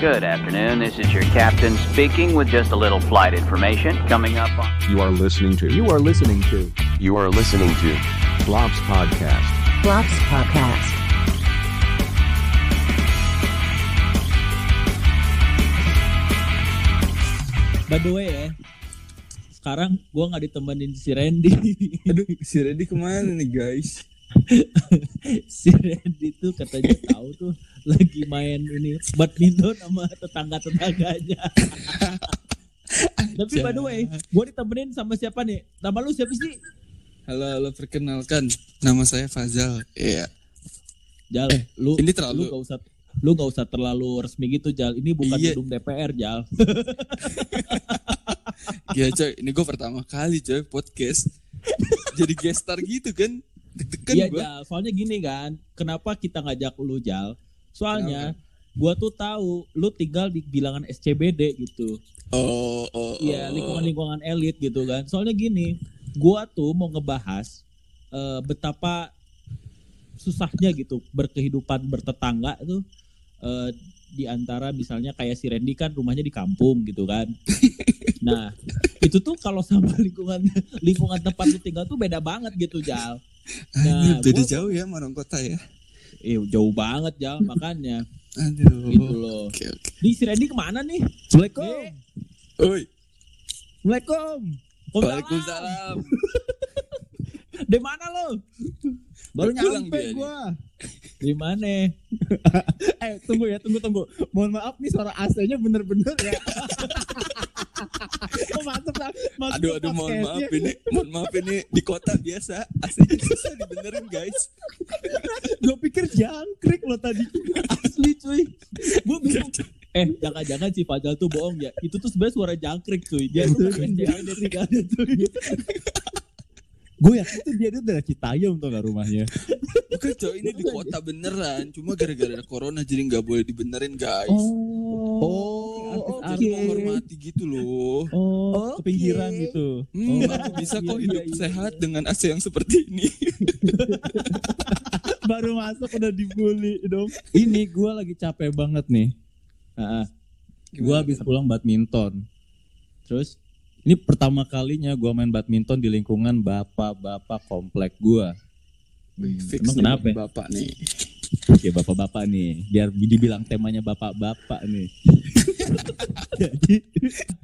Good afternoon. This is your captain speaking with just a little flight information coming up on. You are listening to. You are listening to You are listening to Blobs Podcast. Blobs Podcast. By the way ya, sekarang gua nggak ditemenin si Randy. Aduh, si Randy ke mana nih guys? si Randy tuh katanya tahu tuh lagi main ini badminton sama tetangga-tetangganya. Tapi by the way, gua ditemenin sama siapa nih? Nama lu siapa sih? Halo, halo, perkenalkan. Nama saya Fazal. Iya. Jal, Eh, lu ini lu terlalu gak usah lu gak usah terlalu resmi gitu Jal. Ini bukan Iya. gedung DPR Jal. Iya coy, ini gue pertama kali coy podcast. Jadi gestar gitu kan. Deg-degan Iya gue. Jal, soalnya gini kan, kenapa kita ngajak lu Jal? Soalnya gua tuh tahu lu tinggal di bilangan SCBD gitu. Oh, oh, oh. Iya, lingkungan-lingkungan elit gitu kan. Soalnya gini, gua tuh mau ngebahas eh, betapa susahnya gitu berkehidupan bertetangga tuh eh, di antara misalnya kayak si Randy kan rumahnya di kampung gitu kan. Nah, itu tuh kalau sama lingkungan lingkungan tempat lu tinggal tuh beda banget gitu, Jal. Anjir, Nah, beda gua- jauh ya Marong Kota ya. Eh, jauh banget, Jal, makanya Aduh. gitu loh. Oke, oke. Di si Randy ke mana nih? Assalamualaikum. Oi, Assalamualaikum. Waalaikumsalam. Di mana lo? Baru nyampe gua. Di mana? Eh, tunggu ya, tunggu tunggu. Mohon maaf nih suara AC-nya bener-bener ya. oh, mantep Aduh, aduh, mohon maaf ini, mohon maaf ini di kota biasa. Aslinya susah dibenerin guys. Gue pikir jangkrik lo tadi. Asli cuy. Gue bingung. Eh, jangan-jangan si Fajal tuh bohong ya. Itu tuh sebenarnya suara jangkrik cuy. Dia tuh kan SCBD tinggalnya cuy. Gue yakin tuh dia tuh dari Citayam tuh gak rumahnya. Bukan coy, ini di kota beneran. Cuma gara-gara ada corona jadi nggak boleh dibenerin guys. Oh, Jadi menghormati gitu loh. Oh, ke pinggiran gitu. Hmm, Oh, aku bisa kok iya, hidup iya, iya. sehat dengan AC yang seperti ini. Baru masuk udah dibully dong. Ini gue lagi capek banget nih. Nah, gue habis pulang badminton. Terus ini pertama kalinya gue main badminton di lingkungan bapak-bapak komplek gue. Fix emang nih, kenapa? Bapak nih. Oke bapak-bapak nih, biar dibilang temanya bapak-bapak nih. Jadi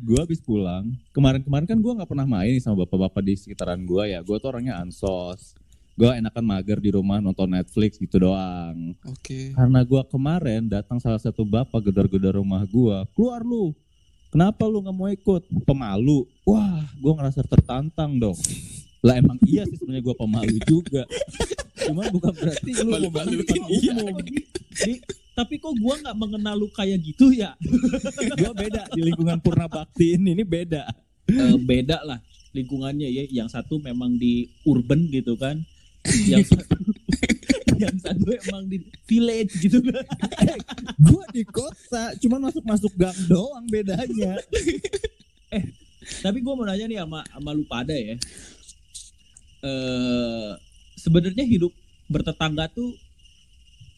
gue habis pulang, kemarin-kemarin kan gue nggak pernah main sama bapak-bapak di sekitaran gue ya. Gue tuh orangnya ansos. Gue enakan mager di rumah nonton Netflix gitu doang. Oke. Karena gua kemarin datang salah satu bapak gedor-gedor rumah gua, keluar lu. Kenapa lu nggak mau ikut? Pemalu. Wah, gua ngerasa tertantang dong. Lah emang iya sih sebenarnya gua pemalu juga. Cuma bukan berarti lu mau depan iya. umum. Di- tapi kok gua nggak mengenal lu kayak gitu ya? Gua beda di lingkungan Purna Bakti ini, ini beda. Eh, beda lah lingkungannya ya. Yang satu memang di urban gitu kan. Yang satu yang satu emang di village gitu kan. Gua di kota, cuma masuk-masuk gang doang bedanya. Tapi gue mau nanya nih sama sama lu pada ya. Eh sebenarnya hidup bertetangga tuh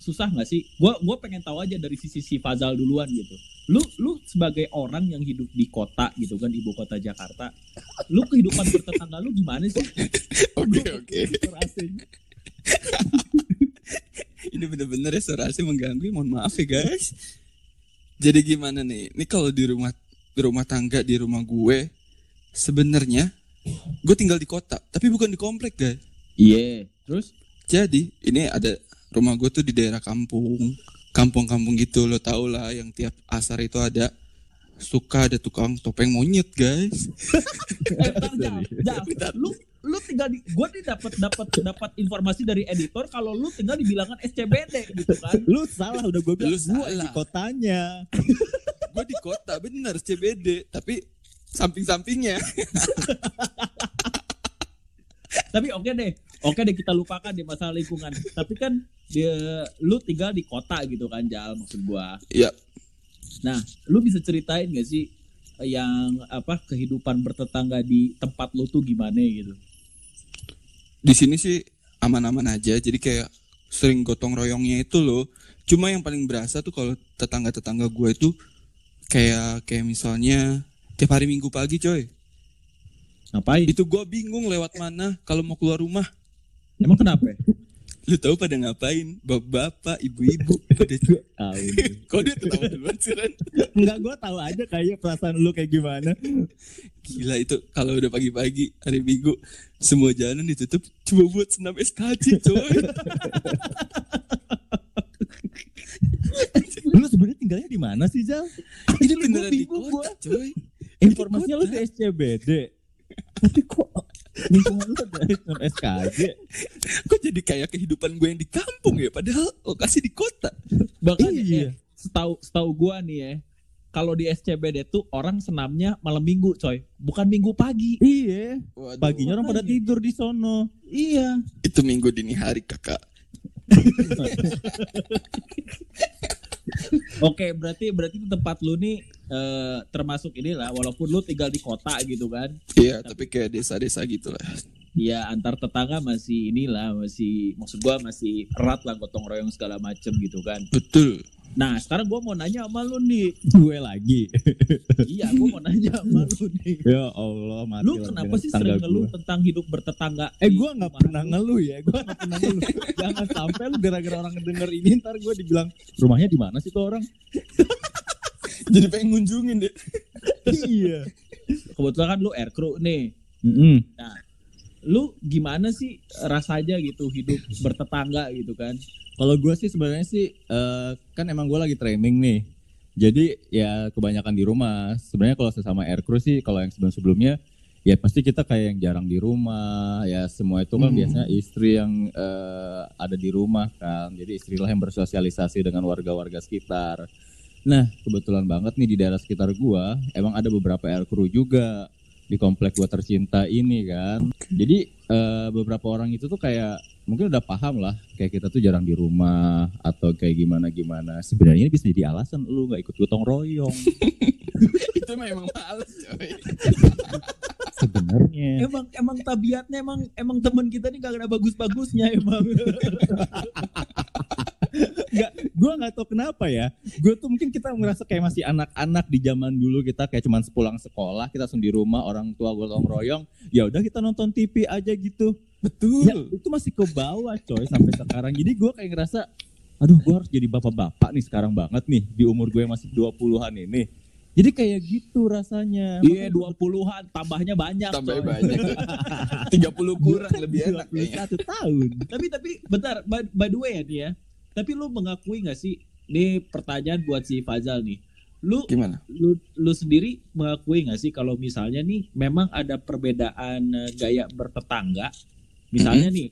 susah nggak sih? Gua gua pengen tahu aja dari sisi si Fazal duluan gitu. Lu lu sebagai orang yang hidup di kota gitu kan ibu kota Jakarta, lu kehidupan bertetangga lu gimana sih? Oke, oke. Ini bener-bener ya suara AC mengganggu. Mohon maaf ya guys. Jadi gimana nih? Ini kalau di rumah di rumah tangga di rumah gue sebenarnya gue tinggal di kota, tapi bukan di komplek guys. Iya. Terus Jadi ini ada rumah gue tuh di daerah kampung, kampung-kampung gitu lo tau lah yang tiap asar itu ada suka ada tukang topeng monyet guys. eh, lu lu tinggal di gua nih dapat dapat dapat informasi dari editor kalau lu tinggal di bilangan SCBD gitu kan. Lu salah udah gue bilang Lu gua di kotanya. gue di kota bener CBD tapi samping-sampingnya. Tapi oke deh, oke deh kita lupakan di masalah lingkungan. Tapi kan dia, lu tinggal di kota gitu kan, Jal maksud gua. Iya. Nah, lu bisa ceritain gak sih yang apa kehidupan bertetangga di tempat lu tuh gimana gitu? Di sini sih aman-aman aja jadi kayak sering gotong royongnya itu loh Cuma yang paling berasa tuh kalau tetangga-tetangga gue itu kayak kayak misalnya tiap hari Minggu pagi coy. Ngapain? Itu gue bingung lewat mana kalau mau keluar rumah. Emang kenapa? Lu tahu pada ngapain? Bapak-bapak, ibu-ibu. Pada Tahu. Kok dia ketawa duluan sih Ren? Enggak gue tahu aja kayaknya perasaan lu kayak gimana. Gila itu kalau udah pagi-pagi hari Minggu semua jalan ditutup cuma buat senam SKJ coy. Lu sebenarnya tinggalnya di mana sih, Jal? Ini gua beneran di kota coy. Informasinya lu di SCBD. Tapi kok lingkungan lu dari SKJ? Kok jadi kayak kehidupan gue yang di kampung ya padahal lokasi di kota. Bahkan Iya. ya, setahu setahu gua nih ya, kalau di SCBD tuh orang senamnya malam minggu coy, bukan minggu pagi. Iya. Waduh. Paginya orang pada tidur di sono. Iya. Itu minggu dini hari kakak. Oke, berarti berarti tempat lu nih eh, termasuk inilah walaupun lu tinggal di kota gitu kan. Iya tapi kayak desa-desa gitu lah. Ya antar tetangga masih inilah masih maksud gua masih erat lah gotong royong segala macem gitu kan. Betul. Nah, sekarang gua mau nanya sama lu nih. Gue lagi. iya, gua mau nanya sama lu nih. ya Allah, mati Lu kenapa sih sering ngeluh gua. tentang hidup bertetangga? Eh gue nggak rumah pernah lu? ngeluh ya, gue nggak pernah ngeluh. Jangan sampai lu gara-gara orang denger ini ntar gue dibilang rumahnya di mana sih tuh orang? Jadi pengen ngunjungin deh. iya. Kebetulan kan lu air crew nih. Mm-mm. Lu gimana sih rasanya gitu hidup bertetangga gitu kan? Kalau gue sih sebenarnya sih eh, kan emang gue lagi training nih. Jadi ya kebanyakan di rumah. Sebenarnya kalau sesama air crew sih kalau yang sebelum-sebelumnya ya pasti kita kayak yang jarang di rumah. Ya semua itu kan Hmm. biasanya istri yang eh, ada di rumah kan. Jadi istrilah yang bersosialisasi dengan warga-warga sekitar. Nah, kebetulan banget nih di daerah sekitar gua emang ada beberapa air crew juga di komplek gua tercinta ini kan. Jadi eh, beberapa orang itu tuh kayak mungkin udah paham lah kayak kita tuh jarang di rumah atau kayak gimana gimana sebenarnya ini bisa jadi alasan lu nggak ikut gotong royong Itu memang males coy. sebenarnya Emang emang tabiatnya emang emang teman kita nih gak ada bagus-bagusnya emang. nggak gue nggak tahu kenapa ya gue tuh mungkin kita merasa kayak masih anak-anak di zaman dulu kita kayak cuman sepulang sekolah kita langsung di rumah orang tua gotong royong ya udah kita nonton TV aja gitu Betul. ya itu masih ke bawah coy sampai sekarang jadi gue kayak ngerasa aduh gue harus jadi bapak-bapak nih sekarang banget nih di umur gue yang masih 20-an ini jadi kayak gitu rasanya Iya 20-an tambahnya banyak. Tambah coy. banyak. 30 kurang lebih enak kayaknya. 21 tahun Tapi tapi bentar by, by the way ya ya. Tapi lu mengakui gak sih? Ini pertanyaan buat si Fazal nih. Lu Gimana? lu lu sendiri mengakui gak sih kalau misalnya nih memang ada perbedaan eh, gaya bertetangga? Misalnya nih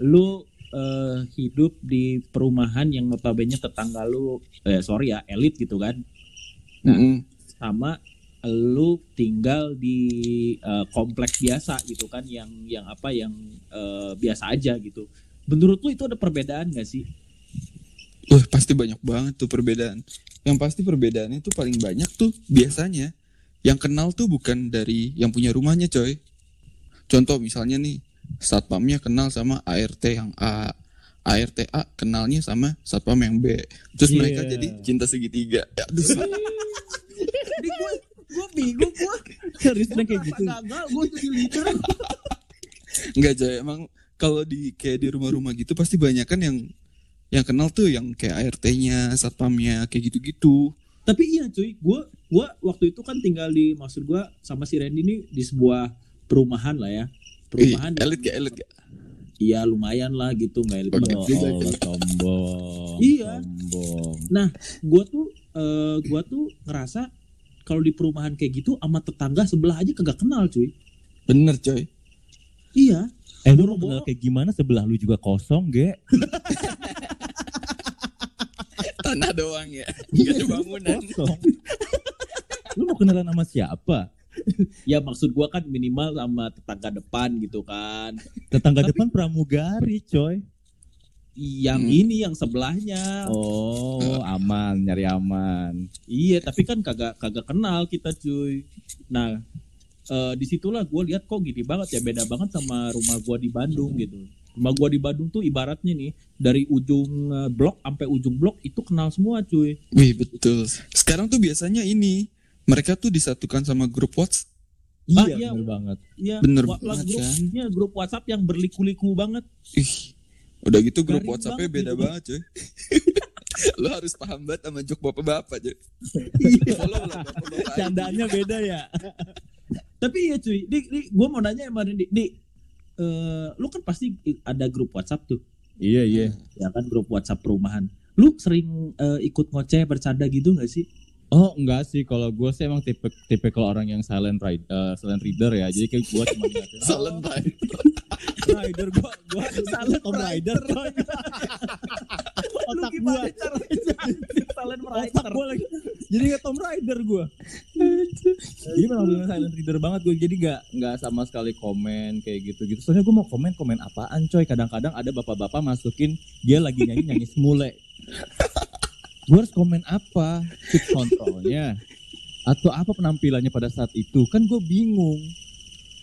lu eh, hidup di perumahan yang notabene tetangga lu eh sorry ya elit gitu kan Nah. Mm-mm. sama lu tinggal di eh, kompleks biasa gitu kan yang yang apa yang eh, biasa aja gitu. Menurut lu itu ada perbedaan gak sih? Pasti banyak banget tuh perbedaan. Yang pasti perbedaannya tuh paling banyak tuh biasanya yang kenal tuh bukan dari yang punya rumahnya coy. Contoh misalnya nih satpamnya kenal sama ART yang A, ART A kenalnya sama satpam yang B. Terus Iya. mereka jadi cinta segitiga. Ya, Aduh, gue gue bingung gue. seriusnya kayak gitu gue leader. Enggak coy, emang kalau di kayak di rumah-rumah gitu pasti banyak kan yang yang kenal tuh yang kayak ART-nya, satpamnya kayak gitu-gitu. Tapi iya cuy, gue gua waktu itu kan tinggal di maksud gue sama si Randy nih di sebuah perumahan lah ya. Perumahan Ih, elit gak elit gak? Iya lumayan lah gitu nggak elit banget. Oh Juga Allah sombong Iya. sombong gue tuh eh gue tuh ngerasa kalau di perumahan kayak gitu sama tetangga sebelah aja kagak kenal cuy Bener coy. iya Eh lu kenal kayak gimana sebelah lu juga kosong, Ge? Tanah doang ya. Gak ada bangunan. Lu mau kenalan sama siapa? ya maksud gue kan minimal sama tetangga depan gitu kan Tetangga Tapi- depan pramugari, coy. yang Hmm. ini yang sebelahnya Oh, aman, nyari aman. iya tapi kan kagak kagak kenal kita cuy nah eh, di situlah gue lihat kok gini banget ya beda banget sama rumah gue di Bandung gitu Rumah gua di Bandung tuh ibaratnya nih dari ujung eh, blok sampai ujung blok itu kenal semua cuy. Wih betul. Sekarang tuh biasanya ini mereka tuh disatukan sama grup WhatsApp. Ah, Iya, iya. bener banget. Iya, Bener wa- banget, grup, kan? iya, grup WhatsApp yang berliku-liku banget. Ih, udah gitu grup Garing WhatsAppnya banget beda gitu. banget cuy. Lo harus paham banget sama jok bapak-bapak cuy. Iya. Follow lah bapak-bapak. Candaannya beda ya. Tapi iya cuy, di, di gue mau nanya sama di, di eh, lu kan pasti ada grup WhatsApp tuh, iya, iya. ya kan grup WhatsApp perumahan. Lu sering eh, ikut ngoceh bercanda gitu gak sih? Oh enggak sih, kalau gue sih emang tipe tipe kalau orang yang silent ride, eh, silent reader ya. Jadi kayak gue cuma ngeliatin, "Oh, Salen baik. rider gue, gue silent Tom Rider. Otak gue, gimana caranya talent otak gue lagi. Jadi kayak Tom Rider gue. Jadi memang benar silent reader banget gue. Jadi nggak nggak sama sekali komen kayak gitu gitu. Soalnya gue mau komen komen apaan coy. Kadang-kadang ada bapak-bapak masukin dia lagi nyanyi nyanyi semule. gue harus komen apa? Pitch kontrolnya atau apa penampilannya pada saat itu? Kan gue bingung.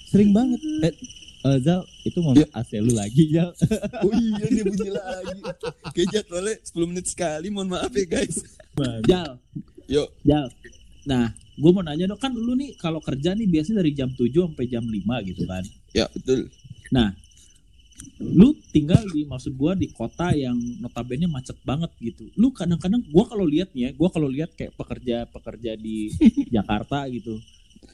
Sering banget. Eh, eh, Zal, itu mau Ya. AC lu lagi Zal. Oh iya dia bunyi lagi. Kayak jadwalnya 10 menit sekali. Mohon maaf ya guys. Jal, Yuk. Jal. Nah, gue mau nanya dong, kan lu nih kalau kerja nih biasanya dari jam 7 sampai jam 5 gitu kan. Ya betul. Lu tinggal di maksud gua di kota yang notabene macet banget gitu. Lu kadang-kadang gua kalau lihat nih ya, gua kalau lihat kayak pekerja-pekerja di Jakarta gitu.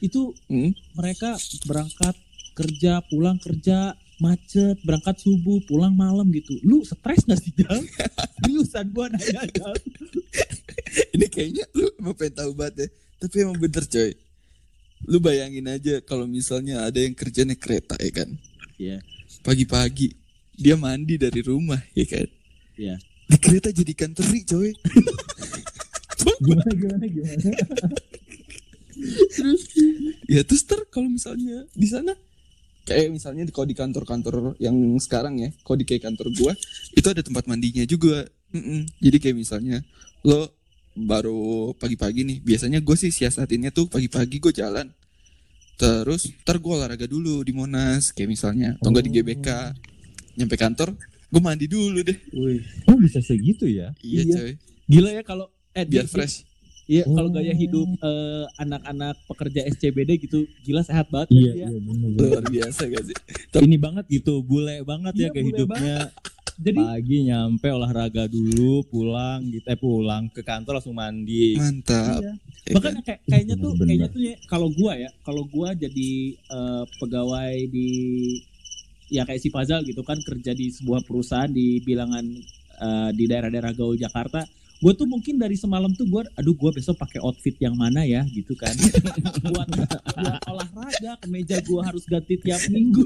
Itu Hmm. mereka berangkat kerja, pulang kerja, macet, berangkat subuh, pulang malam gitu. Lu stres gak sih, Jal? Seriusan gua nanya, Jal. Ini kayaknya lu emang pengen tahu banget ya. Tapi emang bener coy. Lu bayangin aja kalau misalnya ada yang kerja naik kereta ya kan. Iya. Pagi-pagi dia mandi dari rumah ya kan. Iya. Di kereta jadi teri coy. gimana gimana gimana? terus ya terus ter kalau misalnya di sana kayak misalnya kalau di kantor-kantor yang sekarang ya, kalau di kayak kantor gua itu ada tempat mandinya juga. Mm-mm. Jadi kayak misalnya lo baru pagi-pagi nih, biasanya gue sih siasatinnya tuh pagi-pagi gue jalan. Terus ntar gue olahraga dulu di Monas kayak misalnya, atau enggak di GBK. Nyampe kantor, gue mandi dulu deh. Wih. Oh bisa segitu ya? Iya, Iya. coy, Gila ya kalau eh biar di- fresh. Iya, kalau Oh. gaya hidup eh, anak-anak pekerja SCBD gitu gila sehat banget Iya ya. iya benar. Luar biasa gak sih? Ini banget gitu, bule banget Iya, ya kayak bule hidupnya. Jadi Pagi nyampe olahraga dulu, pulang gitu, eh pulang ke kantor langsung mandi. Mantap. iya. ya makanya kayak kayaknya tuh Bener-bener. kayaknya tuh ya kalau gua ya, kalau gua jadi eh, pegawai di ya kayak si Fazal gitu kan kerja di sebuah perusahaan di bilangan eh, di daerah-daerah gaul Jakarta. Gue tuh mungkin dari semalam tuh gue, aduh gue besok pakai outfit yang mana ya gitu kan. buat, buat olahraga, kemeja gue harus ganti tiap minggu.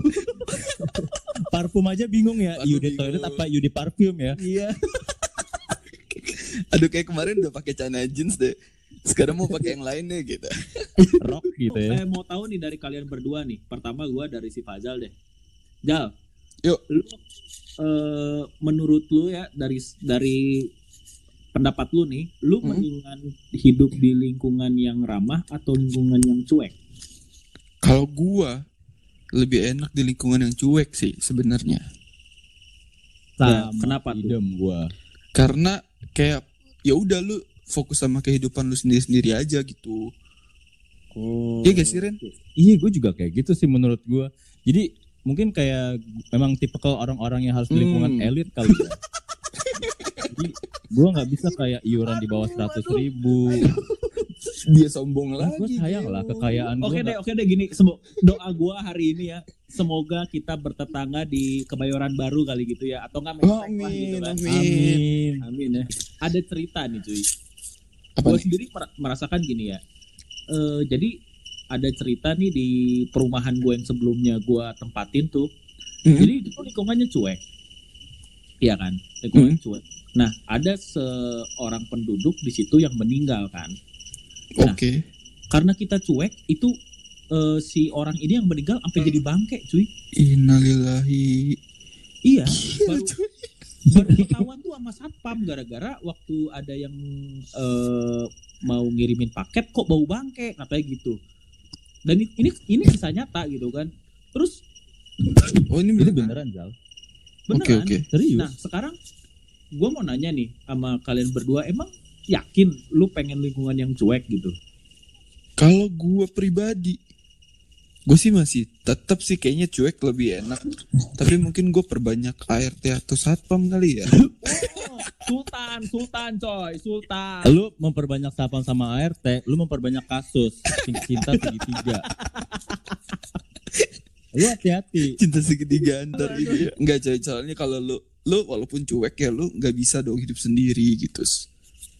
Parfum aja bingung ya, Aduh, you di bingung. toilet apa you di parfum ya? Iya. Aduh kayak kemarin udah pakai celana jeans deh. Sekarang mau pakai yang lain deh gitu. Rock gitu ya. Eh, mau tahu nih dari kalian berdua nih. Pertama gua dari si Fazal deh. Jal. Yuk. Lu eh, menurut lu ya dari dari pendapat lu nih, lu Hmm. mendingan hidup di lingkungan yang ramah atau lingkungan yang cuek? Kalau gua lebih enak di lingkungan yang cuek sih sebenarnya. Ya, kenapa tuh? Idem gua. Karena kayak ya udah lu fokus sama kehidupan lu sendiri-sendiri aja gitu. Oh. Iya gak sih Ren? Iya, gue juga kayak gitu sih menurut gua. Jadi mungkin kayak memang tipikal orang-orang yang harus di lingkungan Hmm. elit kali ya. Jadi gua nggak bisa kayak iuran di bawah seratus ribu. Dia sombong Gue lagi. sayang lah kekayaan. Oke deh, nggak- oke deh gini. Semo- doa gua hari ini ya, semoga kita bertetangga di Kebayoran Baru kali gitu ya, atau enggak Oh, lah gitu amin, kan. amin. Amin. Amin ya. Ada cerita nih cuy. Gue sendiri mer- merasakan gini ya. Eh jadi ada cerita nih di perumahan gue yang sebelumnya gue tempatin tuh. Mhm. Jadi itu tuh lingkungannya cuek. Iya kan? Lingkungannya Hmm. cuek. Nah, ada seorang penduduk di situ yang meninggal kan. Nah, Oke. Karena kita cuek, itu eh, si orang ini yang meninggal sampai jadi bangke, cuy. Innalillahi. Iya. Gila, Baru, cuy. baru ketahuan tuh sama satpam gara-gara waktu ada yang eh, mau ngirimin paket kok bau bangke katanya gitu. Dan ini ini kisah nyata gitu kan. Terus Oh ini beneran Zal. Oke beneran. oke. Serius? Nah sekarang gue mau nanya nih sama kalian berdua, emang yakin lu pengen lingkungan yang cuek gitu? Kalau gue pribadi, gue sih masih tetap sih kayaknya cuek lebih enak. Tapi mungkin gue perbanyak ART atau satpam kali ya. Oh, Sultan, Sultan coy, Sultan. lu memperbanyak sapam sama ART, lu memperbanyak kasus cinta segitiga. lu hati-hati. Cinta segitiga antar ini. Enggak coy, soalnya kalau lu lu walaupun cuek ya lu nggak bisa dong hidup sendiri gitu.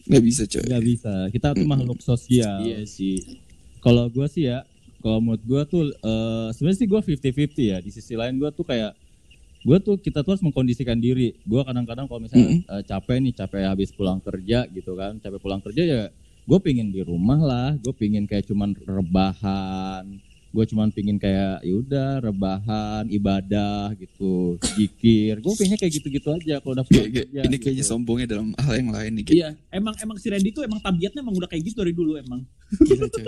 Nggak bisa coy. Gak bisa. Kita tuh makhluk sosial. Iya sih. Kalau gue sih ya, kalau menurut gue tuh eh, sebenarnya sih gue 50-50 ya. Di sisi lain gue tuh kayak gue tuh kita tuh harus mengkondisikan diri. Gue kadang-kadang kalau misalnya eh, capek nih, capek habis pulang kerja gitu kan, capek pulang kerja ya gue pingin di rumah lah. Gue pingin kayak cuman rebahan. Gue cuman pingin kayak yaudah rebahan, ibadah gitu, zikir. Gue pengennya kayak gitu-gitu aja kalau udah pulang Kayak- kerja. ini kayaknya gitu. sombongnya dalam hal yang lain nih. Kayak. Iya, emang emang si Randy tuh emang tabiatnya emang udah kayak gitu dari dulu emang. Gila, coy.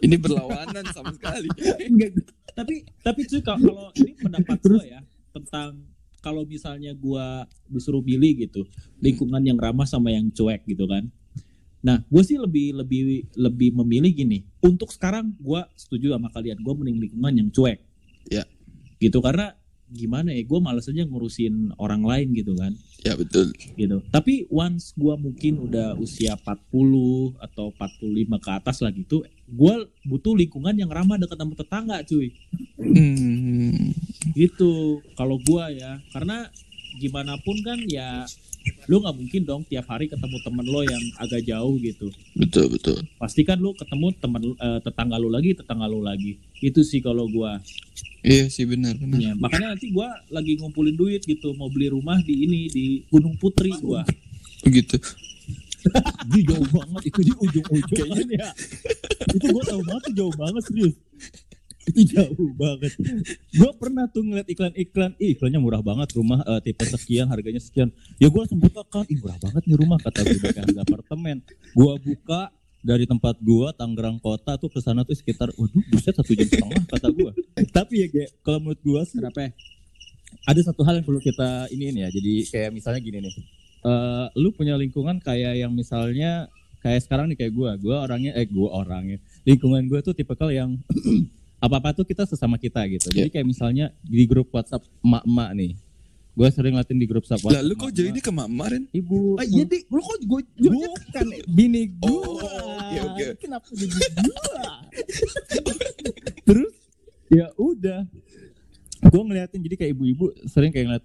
Ini berlawanan sama sekali. tapi tapi cuy kalau kalau ini pendapat gue ya tentang kalau misalnya gua disuruh milih gitu lingkungan yang ramah sama yang cuek gitu kan nah gue sih lebih lebih lebih memilih gini. Untuk sekarang gua setuju sama kalian. Gue mending lingkungan yang cuek. Ya. gitu karena gimana ya gue males aja ngurusin orang lain gitu kan. Ya betul. gitu. Tapi once gua mungkin udah usia 40 atau 45 ke atas lah gitu gua butuh lingkungan yang ramah dekat sama tetangga cuy. Hmm. gitu. Kalau gua ya. Karena gimana pun kan ya lu nggak mungkin dong tiap hari ketemu temen lo yang agak jauh gitu Betul betul. pasti kan lu ketemu temen eh, tetangga lu lagi tetangga lu lagi itu sih kalau gua Iya sih benar benar. ya, makanya nanti gua lagi ngumpulin duit gitu mau beli rumah di ini di Gunung Putri gua Begitu. Di jauh banget itu di ujung-ujung kan ya. itu gue tahu banget jauh banget serius. Itu jauh banget. Gue pernah tuh ngeliat iklan-iklan, ih iklannya murah banget rumah eh, tipe sekian harganya sekian. Ya gue langsung buka kan, ih murah banget nih rumah kata gue kayak harga apartemen. Gue buka dari tempat gua Tangerang kota tuh ke sana tuh sekitar waduh buset satu jam setengah kata gua tapi ya Ge, kalau menurut gua sih kenapa ada satu hal yang perlu kita iniin ya. Jadi kayak misalnya gini nih. eh lu punya lingkungan kayak yang misalnya kayak sekarang nih kayak gua, gua orangnya eh gua orangnya. Lingkungan gua tuh tipikal yang apa-apa tuh kita sesama kita gitu. Jadi kayak misalnya di grup WhatsApp emak-emak nih. Gua sering ngeliatin di grup WhatsApp. Lalu kok jadi ini ke Mamaren? ibu Ah, iya di lu kok gue bukan bini gua. Oh, oke, oke. Kenapa jadi gua? Terus ya udah. Gua ngeliatin jadi kayak ibu-ibu sering kayak ngeliat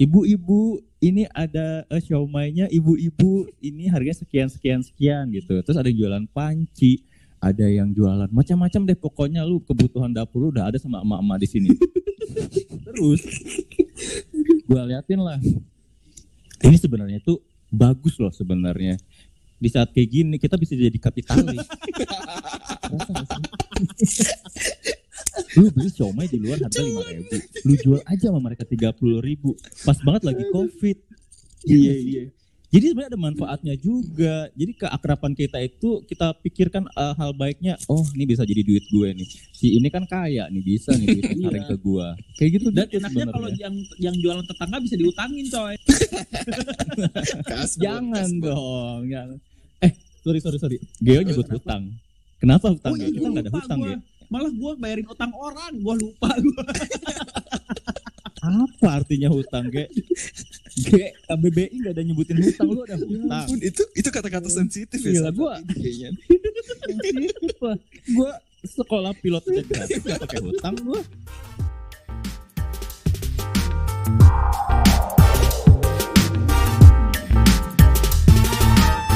ibu-ibu ini ada eh, siomaynya ibu-ibu ini harganya sekian sekian sekian gitu. Terus ada yang jualan panci, ada yang jualan macam-macam deh pokoknya lu kebutuhan dapur lu udah ada sama emak-emak di sini. Terus gua liatin lah. Ini sebenarnya tuh bagus loh sebenarnya. Di saat kayak gini kita bisa jadi kapitalis. Lu beli siomay di luar harga lima ribu, lu jual aja sama mereka tiga puluh ribu. Pas banget lagi covid. Iya iya. Jadi sebenarnya ada manfaatnya juga. Jadi keakraban kita itu kita pikirkan eh, hal baiknya. Oh, ini bisa jadi duit gue nih. Si ini kan kaya nih bisa nih duitnya Iya. ke gue. Kayak gitu dan gitu enaknya kalau yang yang jualan tetangga bisa diutangin coy Kasbon, Jangan kasbon. dong. Jangan. Eh, sorry sorry sorry. Geo nyebut kenapa? hutang. Kenapa hutang? Oh, iya, Kita nggak ada hutang gua. ya. malah gue bayarin utang orang gue lupa gue apa artinya hutang ge? Ge KBBI nggak ada nyebutin hutang lu ada hutang. Ya, itu itu kata-kata sensitif ya gua sensitif gua sekolah pilot aja nggak pakai hutang gua.